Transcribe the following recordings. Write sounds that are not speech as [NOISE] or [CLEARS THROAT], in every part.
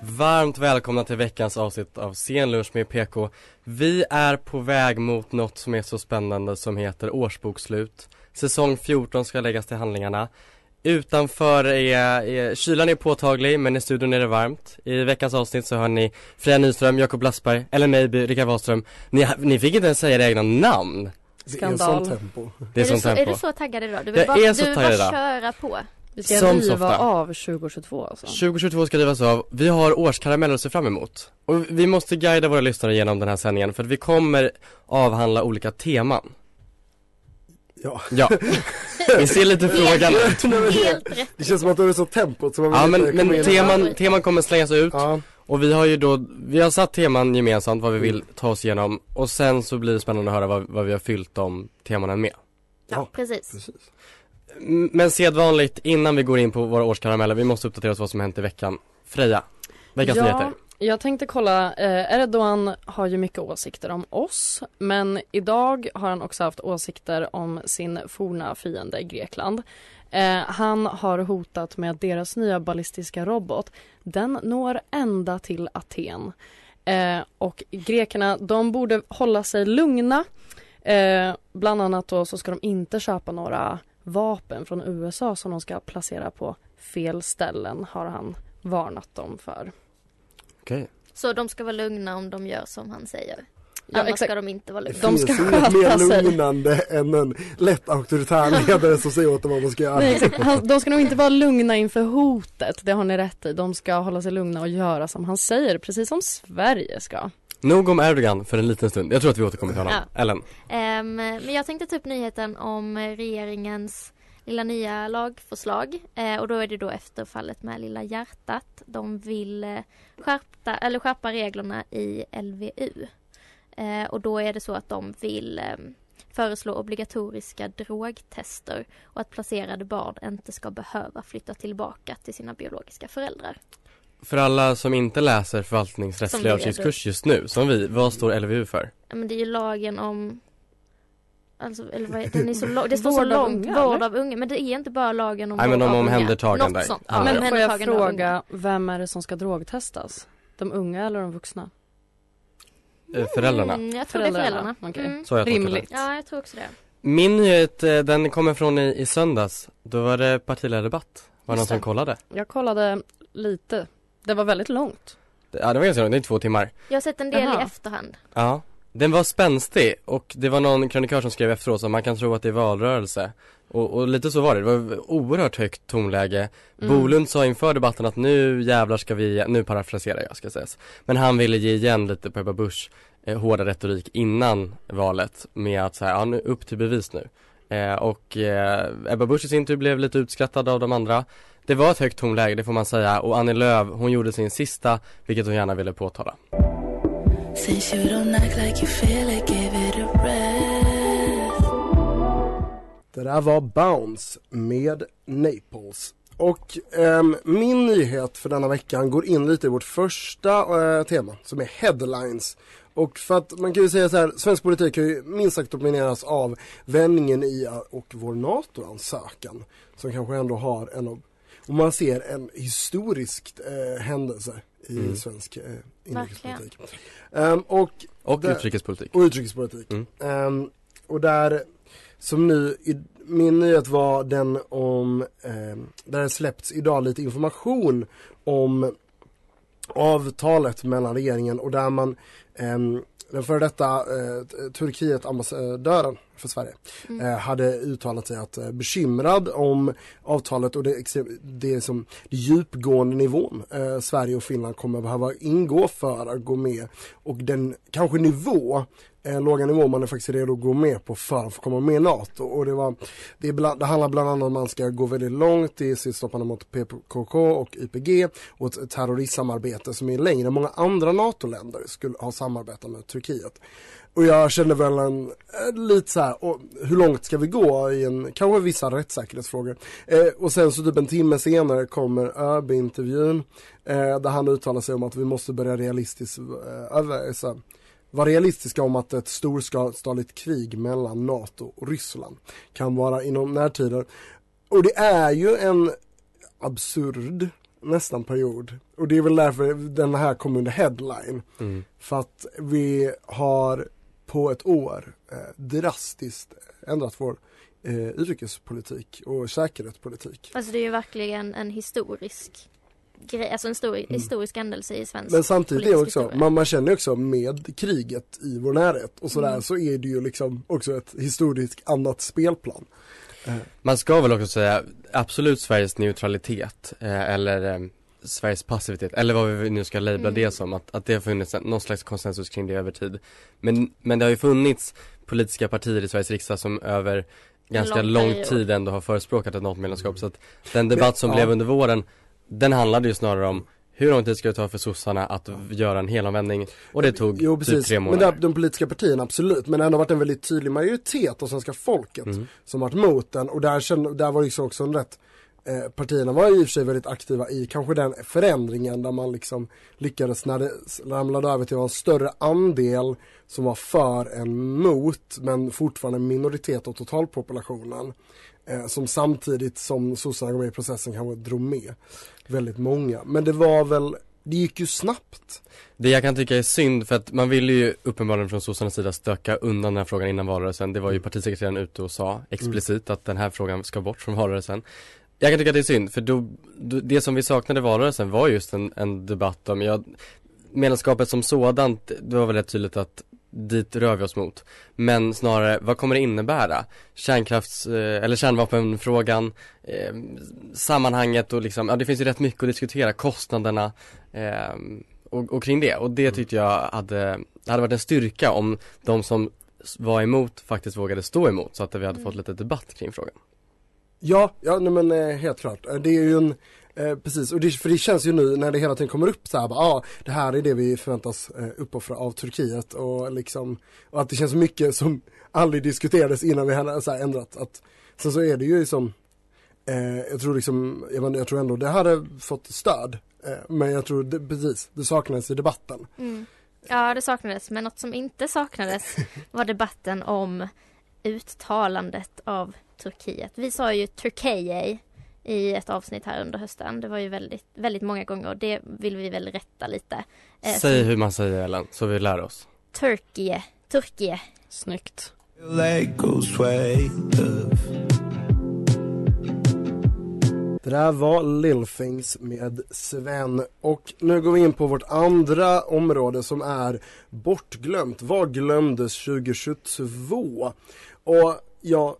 Varmt välkomna till veckans avsnitt av Scenlunch med PK. Vi är på väg mot något som är så spännande som heter årsbokslut. Säsong 14 ska läggas till handlingarna. Utanför är, är kylan är påtaglig men i studion är det varmt. I veckans avsnitt så hör ni Freja Nyström, Jakob Lassberg, Ellen Meiby, Rickard Wahlström. Ni, ni fick inte ens säga era egna namn. Skandal. Det är, är, du sånt så, tempo. är du så taggad idag? Du vill Jag bara, är så du vill bara idag. köra på. Vi ska Som riva ofta. av 2022 alltså. 2022 ska rivas av. Vi har årskarameller att se fram emot. Och vi måste guida våra lyssnare genom den här sändningen för att vi kommer avhandla olika teman. Ja. Ja. [LAUGHS] Vi ser lite frågan ut. Helt det, rätt. det känns som att det är så tempot så man Ja men, men teman, teman kommer slängas ut Ja, och vi har ju då, vi har satt teman gemensamt vad vi vill ta oss igenom och sen så blir det spännande att höra vad, vad vi har fyllt de temanen med. Ja, precis. precis. Men sedvanligt innan vi går in på våra årskarameller, vi måste uppdatera oss vad som hänt i veckan. Freja, veckans ja, nyheter. jag tänkte kolla, eh, Erdogan har ju mycket åsikter om oss men idag har han också haft åsikter om sin forna fiende Grekland. Eh, han har hotat med att deras nya ballistiska robot, den når ända till Aten. Eh, och grekerna, de borde hålla sig lugna. Eh, bland annat då så ska de inte köpa några vapen från USA som de ska placera på fel ställen har han varnat dem för. Okej. Så de ska vara lugna om de gör som han säger. Ja, Annars exakt. ska de inte vara Det lugna. De finns ska inget mer lugnande än en lätt auktoritär ledare som säger åt dem vad man ska göra. Nej, exakt. Han, de ska nog inte vara lugna inför hotet, det har ni rätt i. De ska hålla sig lugna och göra som han säger, precis som Sverige ska. Nog om Erdogan för en liten stund. Jag tror att vi återkommer till honom. Ja. Ellen. Ehm, men jag tänkte ta upp nyheten om regeringens lilla nya lagförslag. Eh, och då är det då efter fallet med Lilla hjärtat. De vill eh, skärpta, eller skärpa reglerna i LVU. Eh, och då är det så att de vill eh, föreslå obligatoriska drogtester och att placerade barn inte ska behöva flytta tillbaka till sina biologiska föräldrar. För alla som inte läser förvaltningsrättslig översiktskurs just nu, som vi, vad står LVU för? Ja, men det är ju lagen om Alltså, eller vad är, den är så lång, det [LAUGHS] står så långt, unga, vård av unga, men det är inte bara lagen om Nej, men vård om av unga. omhändertagande. Något sånt. Ja. Men får jag fråga, vem är det som ska drogtestas? De unga eller de vuxna? Eh, Föräldrarna. Mm, jag tror det är föräldrarna. Okej. Mm. Så jag Rimligt. det. Ja, jag tror också det. Min nyhet, eh, den kommer från i, i söndags. Då var det partiledardebatt. Var det någon det. som kollade? Jag kollade lite. Det var väldigt långt. Ja, det var ganska långt, det är två timmar. Jag har sett en del Jaha. i efterhand. Ja. Den var spänstig och det var någon krönikör som skrev efteråt så man kan tro att det är valrörelse. Och, och lite så var det, det var oerhört högt tonläge. Mm. Bolund sa inför debatten att nu jävlar ska vi, nu parafraserar jag ska sägas. Men han ville ge igen lite på Ebba Busch eh, hårda retorik innan valet med att säga, ja nu upp till bevis nu. Eh, och eh, Ebba Busch i sin tur blev lite utskrattad av de andra. Det var ett högt tonläge, det får man säga. Och Annie Lööf, hon gjorde sin sista, vilket hon gärna ville påtala. Det där var Bounce med Naples. Och ehm, min nyhet för denna veckan går in lite i vårt första eh, tema som är headlines. Och för att man kan ju säga så här, svensk politik har ju minst sagt domineras av vändningen i eh, och vår NATO-ansökan. Som kanske ändå har en av, om man ser en historisk eh, händelse i Mm. svensk eh, inrikespolitik. Ehm, och Och där- utrikespolitik. och utrikespolitik. Mm. Ehm, och där, som nu, i, min nyhet var den om, ehm, där det släppts idag lite information om avtalet mellan regeringen och där man, ehm, den före detta eh, Turkiet-ambassadören för Sverige, Mm. eh, hade uttalat sig att eh, bekymrad om avtalet och det, det, som, det djupgående nivån eh, Sverige och Finland kommer behöva ingå för att gå med och den kanske nivå eh, låga nivå man är faktiskt redo att gå med på för att få komma med i NATO. Och det, var, det, är bland, det handlar bland annat om att man ska gå väldigt långt i sitt stoppande mot PKK och YPG och ett terroristsamarbete som är längre än många andra NATO-länder skulle ha samarbetat med Turkiet. Och jag kände väl en, eh, lite så här, och hur långt ska vi gå i en, kanske vissa rättssäkerhetsfrågor. Eh, och sen så typ en timme senare kommer ÖB-intervjun eh, där han uttalar sig om att vi måste börja realistiskt eh, över, så vara realistiska om att ett storskaligt krig mellan NATO och Ryssland kan vara inom närtider. Och det är ju en absurd nästan period. Och det är väl därför den här kom under headline. Mm. För att vi har på ett år eh, drastiskt ändrat vår eh, utrikespolitik och säkerhetspolitik. Alltså det är ju verkligen en historisk grej, alltså en stor, historisk händelse i svensk Mm. Men samtidigt är också, historia. man, man känner också med kriget i vår närhet och sådär Mm. så är det ju liksom också ett historiskt annat spelplan. Eh, Man ska väl också säga absolut Sveriges neutralitet eh, eller eh, Sveriges passivitet eller vad vi nu ska labla Mm. det som att, att det har funnits någon slags konsensus kring det över tid. Men, men det har ju funnits politiska partier i Sveriges riksdag som över ganska lång lång, tid ändå har förespråkat ett NATO-medlemskap så att den debatt Men, som ja. blev under våren den handlade ju snarare om hur lång tid ska det ta för sossarna att göra en helomvändning och det tog Jo typ precis, tre men månader. där, de politiska partierna absolut, men det har ändå varit en väldigt tydlig majoritet av svenska folket Mm. som varit mot den och där, där var det liksom också en rätt eh, Partierna var i och för sig väldigt aktiva i kanske den förändringen där man liksom lyckades när det ramlade över till att en större andel som var för än mot men fortfarande minoritet av totalpopulationen. Eh, som samtidigt som sossarna går med i processen kanske drog med väldigt många. Men det var väl, det gick ju snabbt. Det jag kan tycka är synd för att man ville ju uppenbarligen från sossarnas sida stöka undan den här frågan innan valrörelsen. Det var ju partisekreteraren ute och sa explicit att den här frågan ska bort från valrörelsen. Jag kan tycka att det är synd för då, då, det som vi saknade i valrörelsen var just en, en debatt om, ja, medlemskapet som sådant, det var väl rätt tydligt att dit rör vi oss mot. Men snarare, vad kommer det innebära? Kärnkrafts, eh, eller kärnvapenfrågan, eh, sammanhanget och liksom, ja det finns ju rätt mycket att diskutera, kostnaderna eh, och, och kring det. Och det tyckte jag hade, hade varit en styrka om de som var emot faktiskt vågade stå emot så att vi hade fått lite debatt kring frågan. Ja, ja nej, men helt klart. Det är ju en, eh, precis, och det, för det känns ju nu när det hela tiden kommer upp så här, bara, ah, det här är det vi förväntas eh, uppoffra av Turkiet och liksom, och att det känns mycket som [LAUGHS] aldrig diskuterades innan vi hade så här, ändrat. Att, sen så är det ju som, eh, jag tror liksom, jag, men, jag tror ändå det hade fått stöd. Eh, men jag tror det, precis, det saknades i debatten. Mm. Ja, det saknades, men något som inte saknades [LAUGHS] var debatten om uttalandet av Turkiet. Vi sa ju Turkiye i ett avsnitt här under hösten. Det var ju väldigt, väldigt många gånger och det vill vi väl rätta lite. Eh, Säg hur man säger Ellen, så vi lär oss. Turkiye, Turkiye. Snyggt. Det där var Lill Things med Sven och nu går vi in på vårt andra område som är bortglömt. Vad glömdes 2022? Och ja,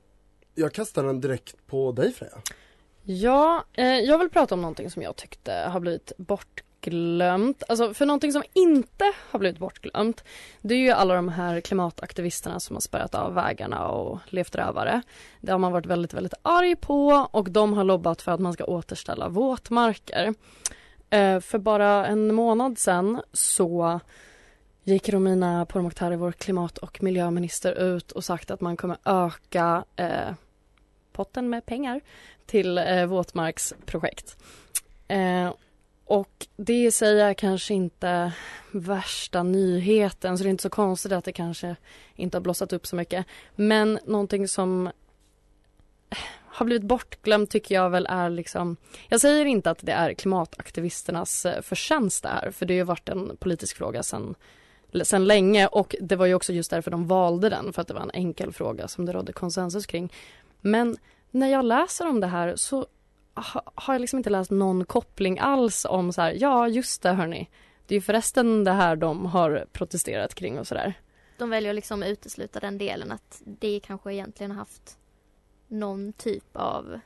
jag kastar den direkt på dig Freja. Ja, eh, jag vill prata om någonting som jag tyckte har blivit bortglömt. Alltså för någonting som inte har blivit bortglömt det är ju alla de här klimataktivisterna som har spärrat av vägarna och levt rövare. Det har man varit väldigt, väldigt arg på och de har lobbat för att man ska återställa våtmarker. Eh, för bara en månad sedan så gick Romina Pourmokhtari, vår klimat och miljöminister, ut och sagt att man kommer öka eh, potten med pengar till eh, våtmarksprojekt. Eh, och det i sig är kanske inte värsta nyheten så det är inte så konstigt att det kanske inte har blossat upp så mycket. Men någonting som eh, har blivit bortglömt tycker jag väl är liksom Jag säger inte att det är klimataktivisternas eh, förtjänst det här för det har ju varit en politisk fråga sedan sen länge och det var ju också just därför de valde den för att det var en enkel fråga som det rådde konsensus kring. Men när jag läser om det här så ha, har jag liksom inte läst någon koppling alls om så här, ja just det hörni, det är ju förresten det här de har protesterat kring och sådär. de väljer att liksom utesluta den delen att det kanske egentligen har haft någon typ av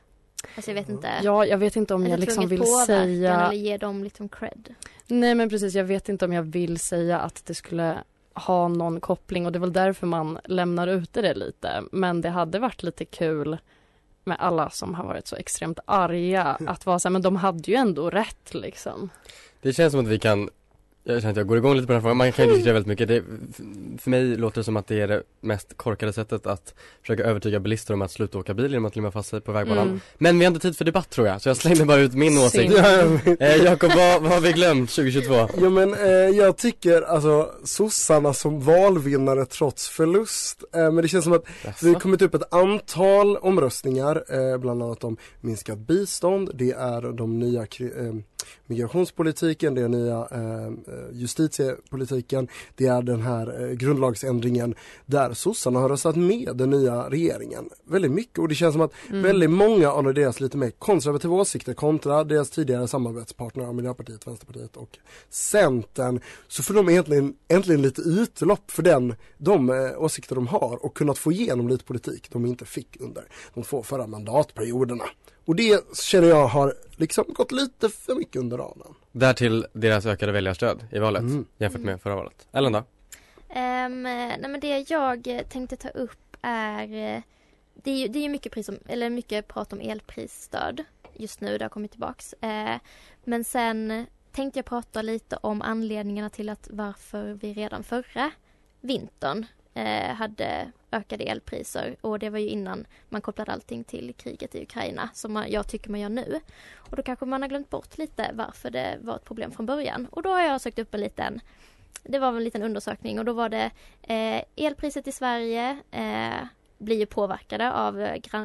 Alltså jag vet inte. Ja, jag vet inte om jag liksom vill säga Eller ge dem liksom cred. Nej men precis, jag vet inte om jag vill säga att det skulle ha någon koppling och det är väl därför man lämnar ute det lite. Men det hade varit lite kul med alla som har varit så extremt arga [LAUGHS] att vara så här, men de hade ju ändå rätt liksom. Det känns som att vi kan jag känner att jag går igång lite på den här frågan, man kan ju diskutera väldigt mycket. Det, för mig låter det som att det är det mest korkade sättet att försöka övertyga bilister om att sluta åka bil genom att limma fast sig på vägbanan. Mm. Men vi har inte tid för debatt tror jag, så jag slängde bara ut min åsikt. Eh, Jakob, vad, vad har vi glömt 2022? Ja men eh, jag tycker alltså sossarna som valvinnare trots förlust. Eh, men det känns som att det har kommit upp ett antal omröstningar, eh, bland annat om minskat bistånd, det är de nya eh, migrationspolitiken, det är nya eh, justitiepolitiken, det är den här eh, grundlagsändringen där sossarna har röstat med den nya regeringen väldigt mycket och det känns som att Mm. väldigt många av deras lite mer konservativa åsikter kontra deras tidigare samarbetspartner Miljöpartiet, Vänsterpartiet och Centern så får de egentligen äntligen lite utlopp för den, de eh, åsikter de har och kunnat få igenom lite politik de inte fick under de två förra mandatperioderna. Och det känner jag har liksom gått lite för mycket under radarn. Därtill deras ökade väljarstöd i valet Mm. jämfört med förra valet. Ellen då? Ehm, nej men det jag tänkte ta upp är eh, Det är ju det är mycket, pris om, eller mycket prat om elprisstöd just nu, det har kommit tillbaks. Eh, men sen tänkte jag prata lite om anledningarna till att varför vi redan förra vintern eh, hade ökade elpriser och det var ju innan man kopplade allting till kriget i Ukraina som man, jag tycker man gör nu. Och då kanske man har glömt bort lite varför det var ett problem från början och då har jag sökt upp en liten det var en liten undersökning och då var det eh, elpriset i Sverige eh, blir ju påverkade av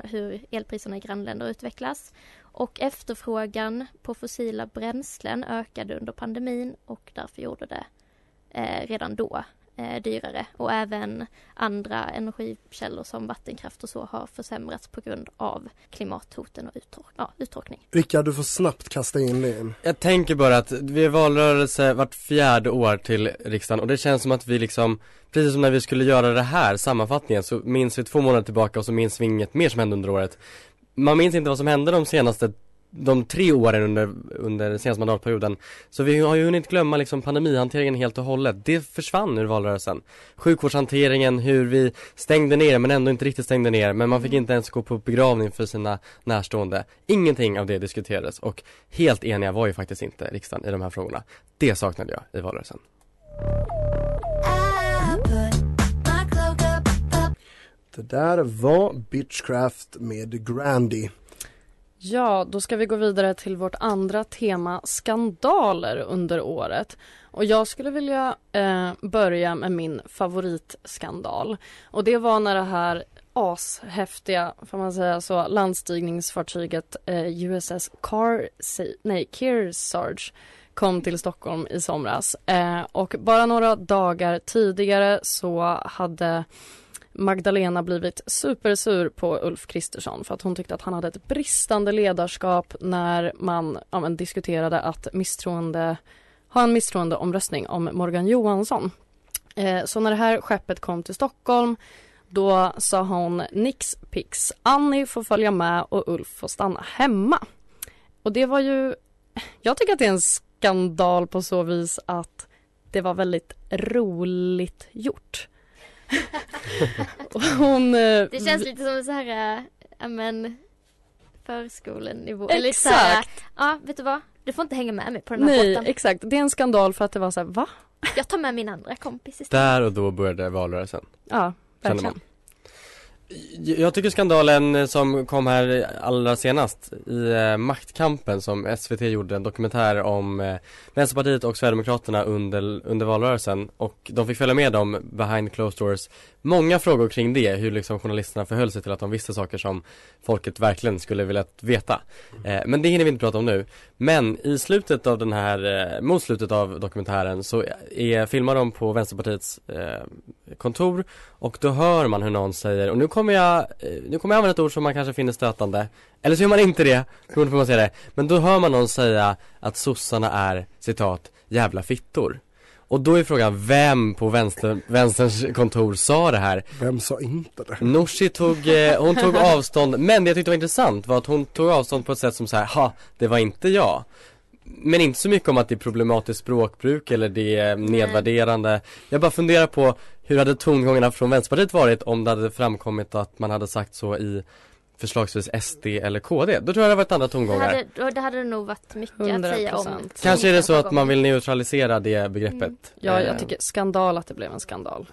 hur elpriserna i grannländer utvecklas. Och efterfrågan på fossila bränslen ökade under pandemin och därför gjorde det eh, redan då eh, dyrare. Och även andra energikällor som vattenkraft och så har försämrats på grund av klimathoten och uttor- ja, uttorkning. Rickard, du får snabbt kasta in det. Jag tänker bara att vi är valrörelse vart fjärde år till riksdagen och det känns som att vi liksom Precis som när vi skulle göra det här, sammanfattningen, så minns vi två månader tillbaka och så minns vi inget mer som hände under året Man minns inte vad som hände de senaste de tre åren under, under den senaste mandatperioden Så vi har ju hunnit glömma liksom pandemihanteringen helt och hållet. Det försvann ur valrörelsen. Sjukvårdshanteringen, hur vi stängde ner men ändå inte riktigt stängde ner Men man fick inte ens gå på begravning för sina närstående. Ingenting av det diskuterades och helt eniga var ju faktiskt inte riksdagen i de här frågorna. Det saknade jag i valrörelsen. Det där var Bitchcraft med Grandy. Ja, då ska vi gå vidare till vårt andra tema, skandaler under året. Och jag skulle vilja eh, börja med min favoritskandal. Och det var när det här ashäftiga, får man säga så, landstigningsfartyget eh, USS Car nej, Kearsarge kom till Stockholm i somras. Eh, och bara några dagar tidigare så hade Magdalena blivit supersur på Ulf Kristersson för att hon tyckte att han hade ett bristande ledarskap när man ja, men, diskuterade att misstroende, ha en misstroendeomröstning om Morgan Johansson. Eh, så när det här skeppet kom till Stockholm då sa hon nix pix, Annie får följa med och Ulf får stanna hemma. Och det var ju, jag tycker att det är en skandal på så vis att det var väldigt roligt gjort. [LAUGHS] Hon... eh, Det känns lite som så här, äh, ja men förskolenivå. Eller lite så här, Exakt! ja vet du vad? Du får inte hänga med mig på den här Nej, båten. exakt. Det är en skandal för att det var så här, va? Jag tar med min andra kompis istället. Där och då började valrörelsen Ja, känner verkligen. Jag tycker skandalen som kom här allra senast i eh, Maktkampen som SVT gjorde en dokumentär om eh, Vänsterpartiet och Sverigedemokraterna under, under valrörelsen. Och de fick följa med dem behind closed doors Många frågor kring det, hur liksom journalisterna förhöll sig till att de visste saker som folket verkligen skulle vilja veta. Eh, Men det hinner vi inte prata om nu. Men i slutet av den här, eh, mot slutet av dokumentären så är, filmar de på Vänsterpartiets eh, kontor och då hör man hur någon säger, och nu kommer jag, eh, nu kommer jag använda ett ord som man kanske finner stötande. Eller så gör man inte det, beroende på hur man säger det. Men då hör man någon säga att sossarna är, citat, jävla fittor. Och då är frågan, vem på vänster, vänsterns kontor sa det här? Vem sa inte det? Nooshi tog, eh, hon tog [LAUGHS] avstånd, men det jag tyckte var intressant var att hon tog avstånd på ett sätt som så här, ha, det var inte jag. Men inte så mycket om att det är problematiskt språkbruk eller det är nedvärderande. Jag bara funderar på hur hade tongångarna från Vänsterpartiet varit om det hade framkommit att man hade sagt så i förslagsvis SD eller KD. Då tror jag det hade varit andra Det tongångar. hade, då- det hade nog varit mycket att säga om 100%. Kanske är det så att man vill neutralisera det begreppet. Mm. Ja, Eh, jag tycker skandal att det blev en skandal.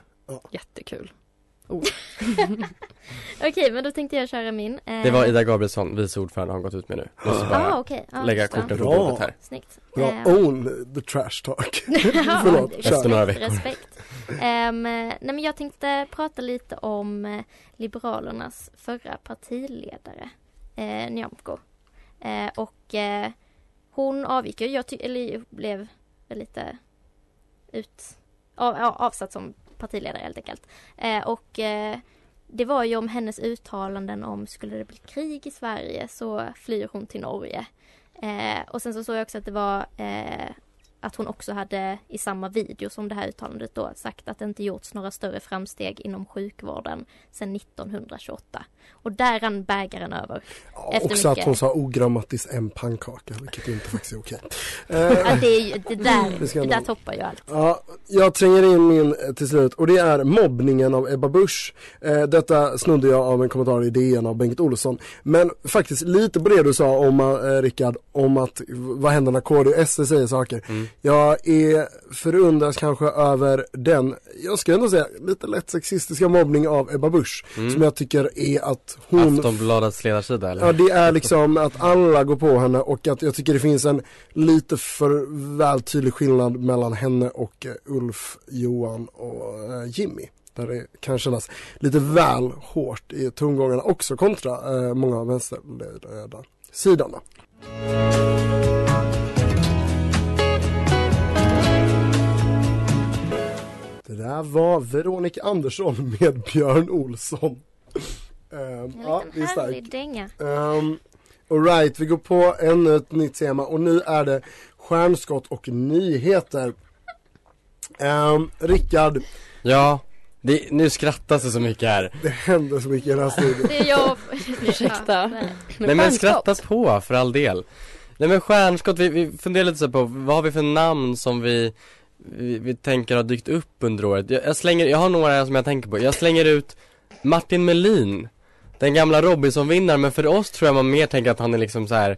Jättekul. Oh. [LAUGHS] Okej, men då tänkte jag köra min. Eh, Det var Ida Gabrielsson, vice ordförande, har gått ut med nu. Måste bara Ah, okej. Ja, lägga korten på bordet här. Snyggt. Bra, Eh, own the trash talk. [LAUGHS] [LAUGHS] Förlåt, respekt. Efter några veckor. Respekt. Ehm, nej men jag tänkte prata lite om eh, Liberalernas förra partiledare, eh, Nyamko. Eh, och eh, hon avgick ju, jag eller blev lite ut, av, avsatt som partiledare helt enkelt. Eh, och eh, det var ju om hennes uttalanden om skulle det bli krig i Sverige så flyr hon till Norge. Eh, och sen så såg jag också att det var eh, att hon också hade i samma video som det här uttalandet då sagt att det inte gjorts några större framsteg inom sjukvården sedan 1928. Och där rann bägaren över. efter Också att mycket- hon sa ogrammatiskt en pannkaka, vilket inte faktiskt är okej. [LAUGHS] Ja, det, är ju, det, där, [LAUGHS] Det där toppar ju allt. Ja, jag tränger in min eh, till slut och det är mobbningen av Ebba Busch. Eh, detta snodde jag av en kommentar i DN av Bengt Olsson. Men faktiskt lite på det du sa om eh, Rickard, om att vad händer när KD och SD säger saker. Jag är förundras kanske över den, jag ska ändå säga lite lätt sexistiska mobbning av Ebba Busch. Mm. Som jag tycker är att hon Aftonbladets ledarsida eller? Ja det är liksom att alla går på henne och att jag tycker det finns en lite för väl tydlig skillnad mellan henne och eh, Ulf, Johan och eh, Jimmy. Där det kan kännas lite väl hårt i tongångarna också kontra eh, många av vänsterledda sidorna. Där var Veronica Andersson med Björn Olsson. En ja, det är starkt. dänga. Um, Alright, vi går på ännu ett nytt tema och nu är det stjärnskott och nyheter. Um, Rickard, Ja, det, nu skrattas det så mycket här. det händer så mycket i den här studion. Det är jag. [LAUGHS] Ursäkta. Nej. Nej men skratta på för all del. Nej men stjärnskott, vi, vi funderar lite så på vad har vi för namn som vi, vi, vi tänker har dykt upp under året. Jag, jag slänger, jag har några som jag tänker på. Jag slänger ut Martin Melin. Den gamla Robinson-vinnaren, men för oss tror jag man mer tänker att han är liksom så här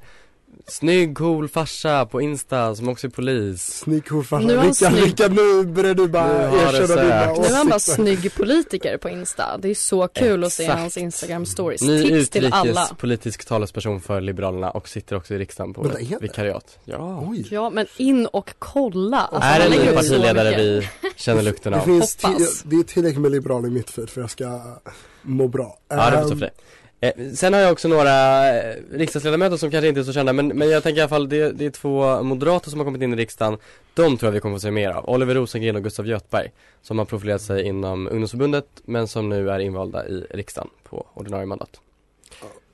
Snygg, cool farsa på Insta som också är polis. Snygg cool farsa. Nu Rickard, snygg. Rickard, nu börjar du bara Nu det erkänna dina sökt. Nu är han bara åsikter. snygg politiker på Insta. Det är så kul att se Exakt. hans Instagram stories. Ny Tips till alla. utrikespolitisk talesperson för Liberalerna och sitter också i riksdagen på det det. vikariat. Ja. Oj. Ja, men in och kolla. Alltså, är det en ny partiledare vi känner lukten Det av? finns Hoppas. ti- det är tillräckligt med liberaler i mitt feed för jag ska må bra. Ja det får Ehm, för dig. Eh, sen har jag också några eh, riksdagsledamöter som kanske inte är så kända men, men jag tänker i alla fall det, det är två moderater som har kommit in i riksdagen. De tror jag vi kommer få se mer av, Oliver Rosengren och Gustav Göthberg Som har profilerat sig inom ungdomsförbundet men som nu är invalda i riksdagen på ordinarie mandat.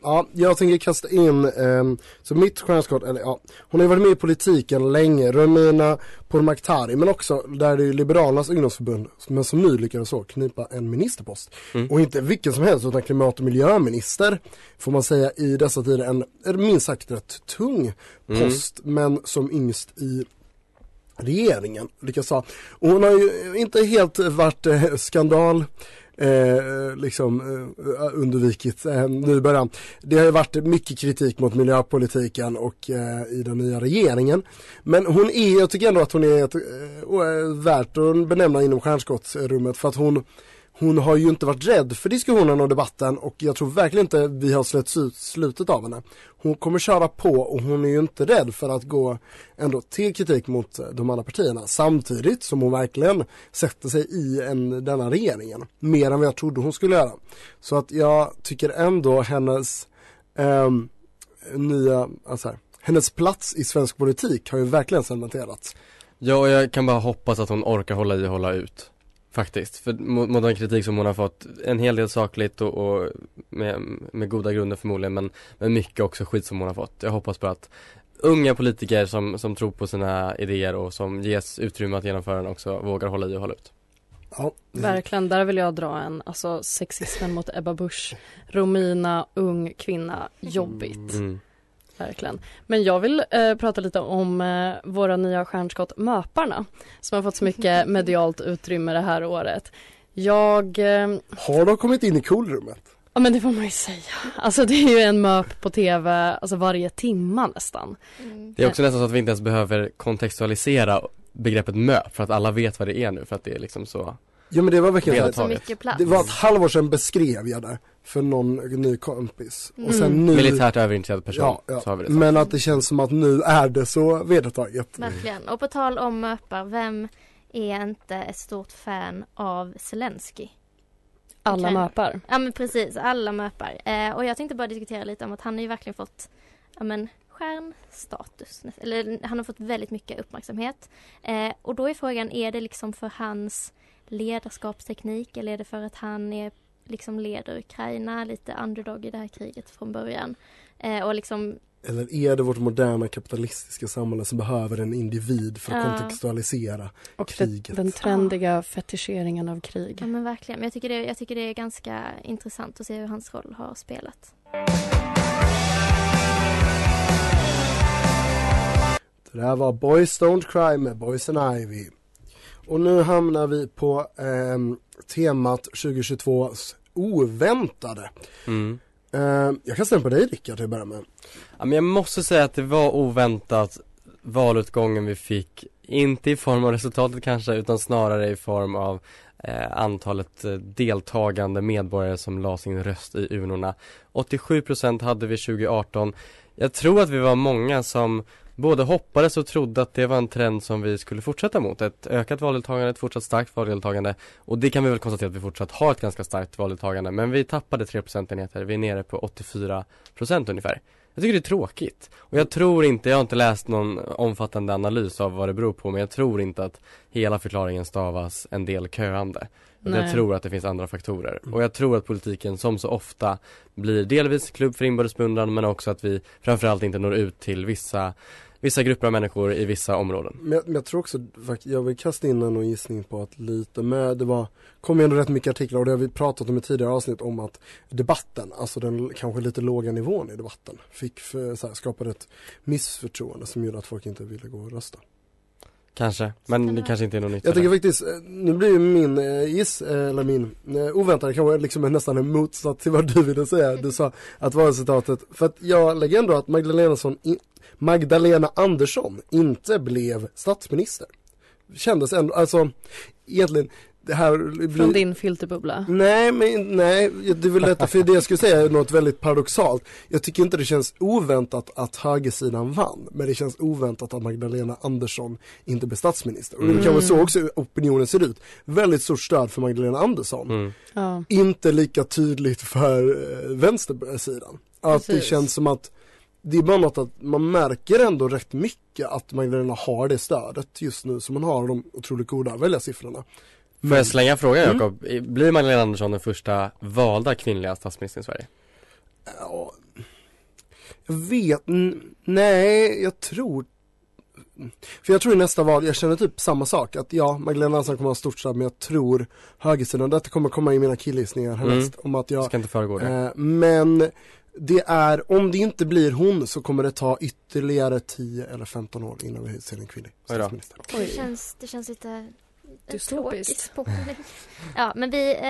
Ja, jag tänker kasta in, ehm, så mitt stjärnskott, eller ja, hon har ju varit med i politiken länge, Romina Pourmokhtari, men också där det är Liberalernas ungdomsförbund, men som nu lyckades så knipa en ministerpost. Mm. Och inte vilken som helst, utan klimat och miljöminister, får man säga i dessa tider, en, minst sagt rätt tung Mm. post, men som yngst i regeringen, lyckas ha. Och hon har ju inte helt varit eh, skandal eh, liksom eh, undvikit eh, nu. Det har ju varit mycket kritik mot miljöpolitiken och eh, i den nya regeringen. Men hon är, jag tycker ändå att hon är ett, eh, eh värt att benämna inom stjärnskottsrummet för att hon hon har ju inte varit rädd för diskussionen och debatten och jag tror verkligen inte vi har släppts ut slutet av henne. Hon kommer köra på och hon är ju inte rädd för att gå ändå till kritik mot eh, de andra partierna samtidigt som hon verkligen sätter sig i en, denna regeringen. Mer än vad jag trodde hon skulle göra. Så att jag tycker ändå hennes eh, nya, alltså här, hennes plats i svensk politik har ju verkligen cementerats. Ja och jag kan bara hoppas att hon orkar hålla i och hålla ut Faktiskt, för mot, den kritik som hon har fått En hel del sakligt och, och med, med goda grunder förmodligen men, men mycket också skit som hon har fått Jag hoppas bara att unga politiker som, som tror på sina idéer och som ges utrymme att genomföra den också vågar hålla i och hålla ut. Ja, Verkligen, där vill jag dra en, alltså sexismen mot Ebba Busch. Romina, ung kvinna, jobbigt. Mm. Verkligen. Men jag vill eh, prata lite om eh, våra nya stjärnskott Möparna som har fått så mycket [LAUGHS] medialt utrymme det här året. Jag... Eh, Har de kommit in i coolrummet? ja men det får man ju säga. Alltså det är ju en MÖP på tv alltså varje timma nästan. Det är också nästan så att vi inte ens behöver kontextualisera begreppet MÖP för att alla vet vad det är nu för att det är liksom så Ja men det var verkligen så mycket plats. Det var ett halvår sedan beskrev jag det för någon ny kompis. Och sen Mm. nu Militärt överintresserad person, Ja, ja. så har vi det så. Men att det känns som att nu är det så vedertaget. Verkligen. Och på tal om möpar, vem är inte ett stort fan av Zelensky? Alla. MÖPar. Ja men precis, alla möpar. Eh, och jag tänkte bara diskutera lite om att han har ju verkligen fått, ja men stjärnstatus. Eller han har fått väldigt mycket uppmärksamhet. Eh, och då är frågan, är det liksom för hans ledarskapsteknik eller är det för att han är liksom leder Ukraina, lite underdog i det här kriget från början. Eh, och liksom Eller är det vårt moderna kapitalistiska samhälle som behöver en individ för att Ja. kontextualisera Och kriget? den trendiga fetischeringen av krig. Ja men verkligen. Men jag tycker, det, jag tycker det är ganska intressant att se hur hans roll har spelat. Det där var Boys Don't Cry med Boys and Ivy. Och nu hamnar vi på ehm, temat 2022s oväntade. Mm. Ehm, jag kan ställa på dig Rickard till att börja med. Ja, men jag måste säga att det var oväntat valutgången vi fick. Inte i form av resultatet kanske utan snarare i form av eh, antalet eh, deltagande medborgare som la sin röst i urnorna. 87% hade vi 2018. Jag tror att vi var många som både hoppades och trodde att det var en trend som vi skulle fortsätta mot. Ett ökat valdeltagande, ett fortsatt starkt valdeltagande. Och det kan vi väl konstatera att vi fortsatt har ett ganska starkt valdeltagande. Men vi tappade 3 procentenheter. Vi är nere på 84% ungefär. Jag tycker det är tråkigt. Och jag tror inte, jag har inte läst någon omfattande analys av vad det beror på, men jag tror inte att hela förklaringen stavas en del köande. Jag tror att det finns andra faktorer. Och jag tror att politiken som så ofta blir delvis klubb för inbördes men också att vi framförallt inte når ut till vissa, vissa grupper av människor i vissa områden. Men jag, men jag tror också, jag vill kasta in en gissning på att lite med, det var, kom ju ändå rätt mycket artiklar och det har vi pratat om i tidigare avsnitt om att debatten, alltså den kanske lite låga nivån i debatten, fick för, så här, skapade ett missförtroende som gjorde att folk inte ville gå och rösta. Kanske, men det kanske inte är något nytt. Jag tycker faktiskt, eh, nu blir ju min eh, giss, eh, eller min oväntade kanske liksom nästan en motsats till vad du ville säga. Du sa att valresultatet, för att jag lägger ändå att Magdalena, i, Magdalena Andersson inte blev statsminister. Kändes ändå, alltså egentligen det här blir... Från din filterbubbla. Nej, men nej, det är väl detta, för det jag skulle säga är något väldigt paradoxalt. Jag tycker inte det känns oväntat att högersidan vann, men det känns oväntat att Magdalena Andersson inte blev statsminister. Och det kan vara så också opinionen ser ut. Väldigt stort stöd för Magdalena Andersson. Mm. Ja. Inte lika tydligt för eh, vänstersidan. Att det Precis. känns som att det är bara något att man märker ändå rätt mycket att Magdalena har det stödet just nu som hon har de otroligt goda väljarsiffrorna. Får jag slänga frågan Mm. Jakob? Blir Magdalena Andersson den första valda kvinnliga statsministern i Sverige? Ja, jag vet, nej, jag tror För jag tror i nästa val, jag känner typ samma sak, att ja, Magdalena Andersson kommer att ha stort stöd, men jag tror högersidan, detta kommer komma i mina killgissningar härnäst, om att jag Ska inte föregå det. eh, Men det är, om det inte blir hon så kommer det ta ytterligare 10 eller 15 år innan vi ser en kvinnlig Oj statsminister. Det känns, det känns lite Dystopiskt. [LAUGHS] Ja, men vi, eh,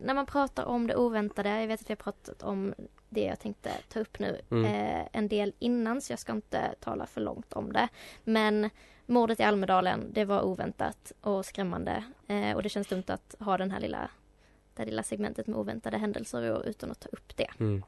när man pratar om det oväntade, jag vet att vi har pratat om det jag tänkte ta upp nu Mm. eh, en del innan så jag ska inte tala för långt om det. Men mordet i Almedalen, det var oväntat och skrämmande eh, och det känns dumt att ha den här lilla, det här lilla segmentet med oväntade händelser och, utan att ta upp det. Mm.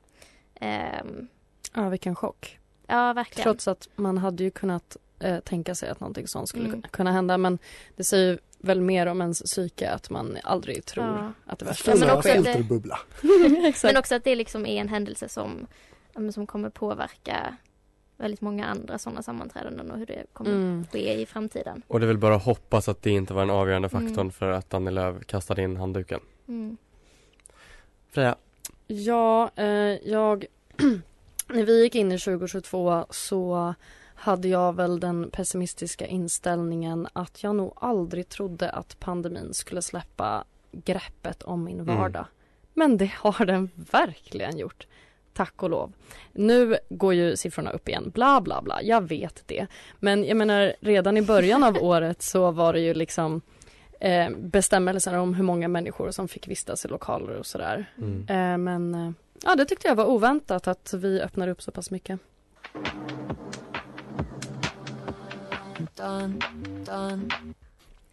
Ehm, Ja, vilken chock. ja, verkligen. Trots att man hade ju kunnat eh, tänka sig att någonting sånt skulle Mm. kunna hända men det säger väl mer om ens psyke att man aldrig tror Ja. att det värsta Stora men också att det- filterbubbla. [LAUGHS] [LAUGHS] Men också att det liksom är en händelse som, ja, som kommer påverka väldigt många andra sådana sammanträdanden och hur det kommer Mm. ske i framtiden. Och det är väl bara att hoppas att det inte var den avgörande Mm. faktorn för att Annie Lööf kastade in handduken. Mm. Freja, Ja, eh, jag... [CLEARS THROAT] när vi gick in i 2022 så hade jag väl den pessimistiska inställningen att jag nog aldrig trodde att pandemin skulle släppa greppet om min Mm. vardag. Men det har den verkligen gjort. Tack och lov. Nu går ju siffrorna upp igen, bla bla bla, jag vet det. Men jag menar redan i början av [LAUGHS] året så var det ju liksom eh, bestämmelser om hur många människor som fick vistas i lokaler och sådär. Mm. Eh, men eh, ja, det tyckte jag var oväntat att vi öppnar upp så pass mycket. Done, done.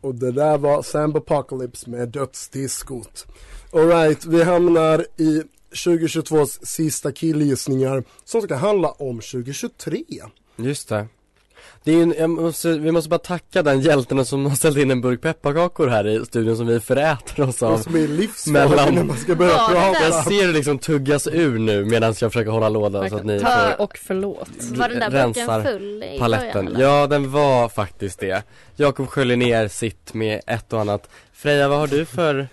Och det där var Sam Apocalypse med dödsdiskot. Alright, vi hamnar i 2022s sista killgissningar som ska handla om 2023. Just det. Det är en- jag måste, vi måste bara tacka den hjälten som har ställt in en burk pepparkakor här i studion som vi föräter oss av. Och som är livsfarlig när man ska börja Ja, prata. Jag ser det liksom tuggas ur nu medan jag försöker hålla låda så att ni får och förlåt. Var den där burken full i paletten. början? Ja, den var faktiskt det. Jakob sköljer ner sitt med ett och annat. Freja, vad har du för,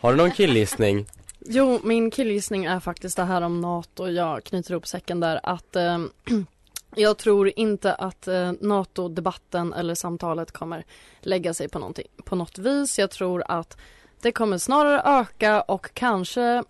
har du någon killgissning? Jo, min killgissning är faktiskt det här om NATO. Jag knyter ihop säcken där att eh, jag tror inte att eh, NATO-debatten eller samtalet kommer lägga sig på, någonting, på något vis. Jag tror att det kommer snarare öka och kanske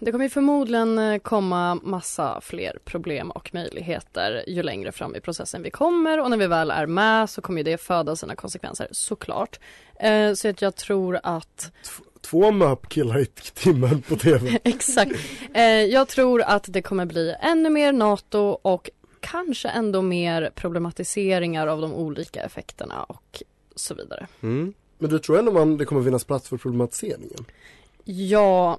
det kommer förmodligen eh, komma massa fler problem och möjligheter ju längre fram i processen vi kommer och när vi väl är med så kommer det föda sina konsekvenser såklart. Eh, så att jag tror att Två MÖP-killar i timmen på TV. [LAUGHS] Exakt. Eh, jag tror att det kommer bli ännu mer NATO och kanske ändå mer problematiseringar av de olika effekterna och så vidare. Mm. Men du tror ändå man, det kommer finnas plats för problematiseringen? Ja,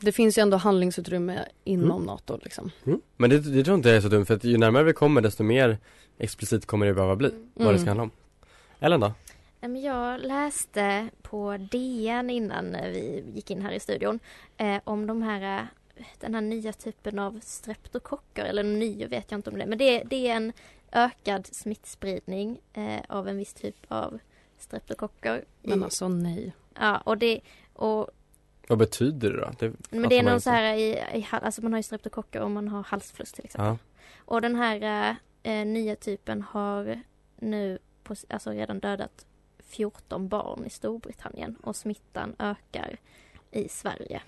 det finns ju ändå handlingsutrymme inom Mm. NATO liksom. Men det, det tror inte jag är så dumt för att ju närmare vi kommer desto mer explicit kommer det behöva bli vad det Mm. ska handla om. Ellen då? Jag läste på DN innan eh, vi gick in här i studion eh, om de här, eh, den här nya typen av streptokocker, eller ny vet jag inte om det är, men det, det är en ökad smittspridning eh, av en viss typ av streptokocker. Men alltså nej. Ja, och det, och, Vad betyder det då? Det men det är någon inte. så här i, i, alltså man har ju streptokocker om man har halsfluss till exempel. Ja. Och den här eh, nya typen har nu på, alltså redan dödat 14 barn i Storbritannien och smittan ökar i Sverige.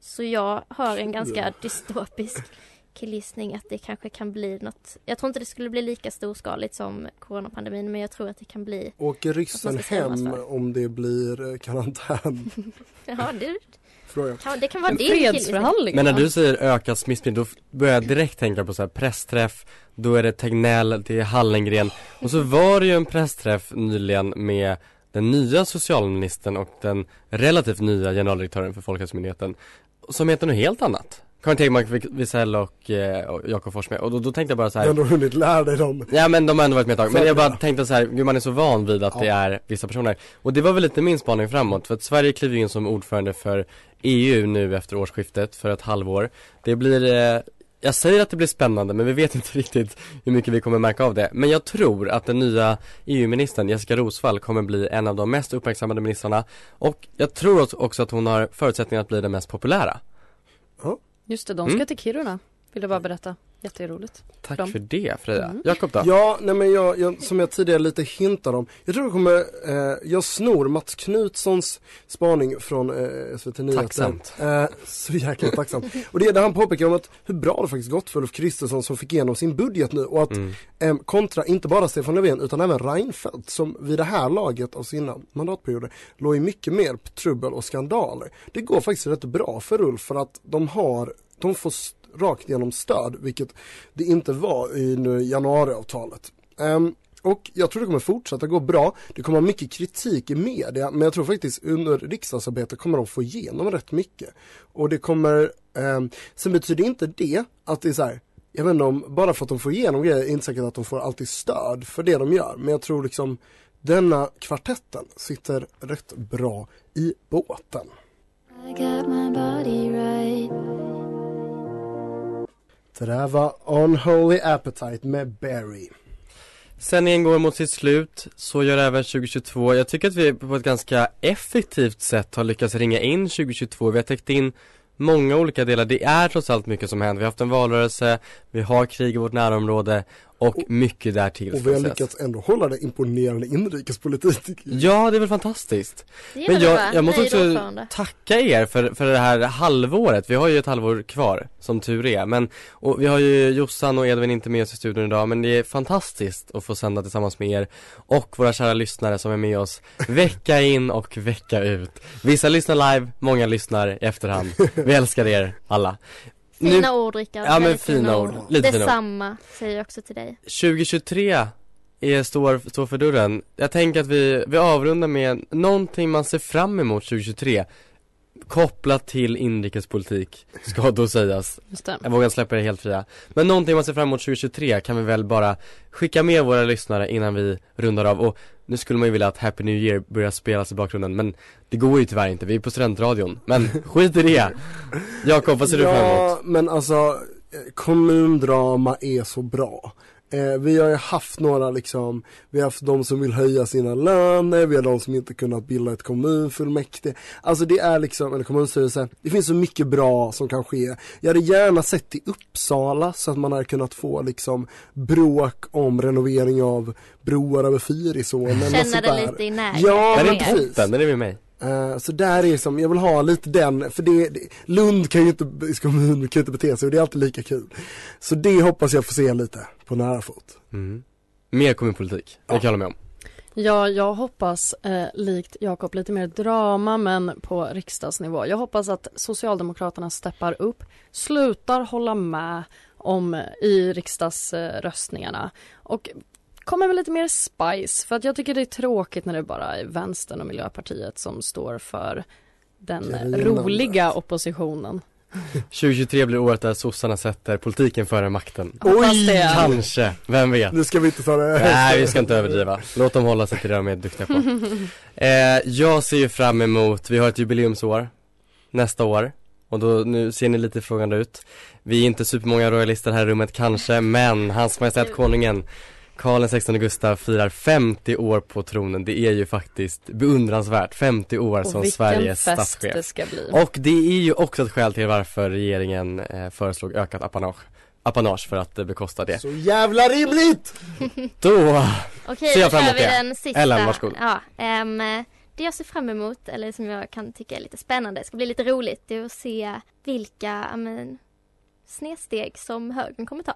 Så jag har en ganska dystopisk killgissning att det kanske kan bli något. Jag tror inte det skulle bli lika storskaligt som coronapandemin men jag tror att det kan bli. Åker ryssen hem om det blir eh, karantän? [LAUGHS] Ja, det, Fråga. kan, det kan vara En din fredsförhandling. Men när du säger ökad smittspridning då börjar jag direkt tänka på så här pressträff Då är det Tegnell, det är Hallengren. Och så var det ju en pressträff nyligen med den nya socialministern och den relativt nya generaldirektören för Folkhälsomyndigheten Som heter något helt annat. Karin Tegmark Wisell och, eh, och Jakob Forssmed och då, då tänkte jag bara så Du har här ändå hunnit lära dig dem. Ja men de har ändå varit med ett tag, men jag bara tänkte så här, gud man är så van vid att det är vissa personer. Och det var väl lite min spaning framåt, för att Sverige kliver in som ordförande för EU nu efter årsskiftet, för ett halvår. Det blir, eh, jag säger att det blir spännande men vi vet inte [LAUGHS] riktigt hur mycket vi kommer märka av det. Men jag tror att den nya EU-ministern Jessica Rosvall kommer bli en av de mest uppmärksammade ministrarna. Och jag tror också- att hon har förutsättningar att bli den mest populära. Just det, de ska Mm. till Kiruna. Vill jag bara berätta. Jätteroligt. Tack Bra. för det Freja. Mm. Jakob då? Ja, nej men jag, jag, som jag tidigare lite hintade om. Jag tror det kommer, eh, jag snor Mats Knutssons spaning från eh, SVT Nyheter. Tacksamt. Eh, så jäkla tacksamt. Och det är där han påpekar om att hur bra det faktiskt gått för Ulf Kristersson som fick igenom sin budget nu och att Mm. eh, kontra inte bara Stefan Löfven utan även Reinfeldt som vid det här laget av sina mandatperioder låg i mycket mer trubbel och skandaler. Det går faktiskt rätt bra för Ulf för att de har, de får rakt igenom stöd vilket det inte var i nu januariavtalet. Um, och jag tror det kommer fortsätta gå bra. Det kommer ha mycket kritik i media men jag tror faktiskt under riksdagsarbetet kommer de få igenom rätt mycket. Och det kommer, ehm, sen betyder inte det att det är så här, jag vet inte om, bara för att de får igenom grejer är inte säkert att de får alltid stöd för det de gör. Men jag tror liksom denna kvartetten sitter rätt bra i båten. I så. Det där var Unholy Appetite med Barry. Sändningen går mot sitt slut, så gör även 2022. Jag tycker att vi på ett ganska effektivt sätt har lyckats ringa in 2022. Vi har täckt in många olika delar. Det är trots allt mycket som händer. Vi har haft en valrörelse, vi har krig i vårt närområde och mycket därtill. Och vi har lyckats ändå hålla det imponerande inrikespolitik. [LAUGHS] Ja, det är väl fantastiskt. Det Men va? jag, jag måste Nej, också tacka er för, för det här halvåret. Vi har ju ett halvår kvar, som tur är. Men, och vi har ju Jossan och Edvin inte med oss i studion idag, men det är fantastiskt att få sända tillsammans med er och våra kära lyssnare som är med oss vecka in och vecka ut. Vissa lyssnar live, många lyssnar i efterhand. Vi älskar er alla. Fina ord Rickard, Ja men fina ord, lite fina ord. Detsamma säger jag också till dig. 2023 är, står, står för dörren. Jag tänker att vi, vi avrundar med någonting man ser fram emot 2023 Kopplat till inrikespolitik, ska då sägas Just det. Jag vågar släppa det helt fria Men någonting man ser fram emot 2023 kan vi väl bara skicka med våra lyssnare innan vi rundar av och nu skulle man ju vilja att Happy New Year börjar spelas i bakgrunden men det går ju tyvärr inte, vi är på studentradion Men [LAUGHS] skit i det Jakob, vad ser du fram emot? Ja, men alltså eh, kommundrama är så bra. Eh, vi har ju haft några liksom, vi har haft de som vill höja sina löner, vi har de som inte kunnat bilda ett kommunfullmäktige. Alltså det är liksom, eller kommunstyrelse, det finns så mycket bra som kan ske. Jag hade gärna sett i Uppsala så att man hade kunnat få liksom bråk om renovering av broar över Fyrisån. Känna det lite i närheten Ja, Den men är precis. den är med mig Eh, så där är som, jag vill ha lite den, för det, det Lund kan ju inte, kommun kan ju inte bete sig och det är alltid lika kul. Så det hoppas jag få se lite på nära fot. mm. Mer kommunpolitik, det kan jag med om Ja, jag hoppas eh, likt Jakob lite mer drama men på riksdagsnivå. Jag hoppas att Socialdemokraterna steppar upp, slutar hålla med om eh, i riksdagsröstningarna och kommer med lite mer spice för att jag tycker det är tråkigt när det bara är vänstern och Miljöpartiet som står för den roliga oppositionen. [LAUGHS] 2023 blir året där sossarna sätter politiken före makten. Det. Kanske, vem vet? Nu ska vi inte ta det. Nej vi ska inte överdriva, låt dem hålla sig till det de är duktiga på. [LAUGHS] Eh, Jag ser ju fram emot, vi har ett jubileumsår Nästa år. Och då, nu ser ni lite frågande ut. Vi är inte supermånga royalister här i rummet kanske, men Hans Majestät Konungen Karl XVI Gustav firar 50 år på tronen, det är ju faktiskt beundransvärt, 50 år Och som Sveriges fest statschef. det ska bli. Och det är ju också ett skäl till varför regeringen eh, föreslog ökat apanage Apanage för att bekosta det. Så jävla rimligt! [LAUGHS] Då Okej, ser jag fram emot vi det. den sista. Ellen, varsågod. Ja, ehm, det jag ser fram emot, eller som jag kan tycka är lite spännande, ska bli lite roligt, det är att se vilka, men, snedsteg som högern kommer ta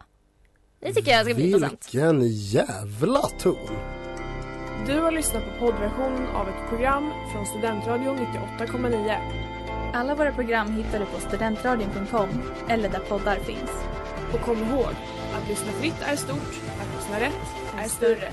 Det tycker jag ska bli intressant Vilken jävla ton! Du har lyssnat på poddversionen av ett program från Studentradion 98,9. Alla våra program hittar du på studentradion.com eller där poddar finns. Och kom ihåg, att lyssna fritt är stort, att lyssna rätt är större.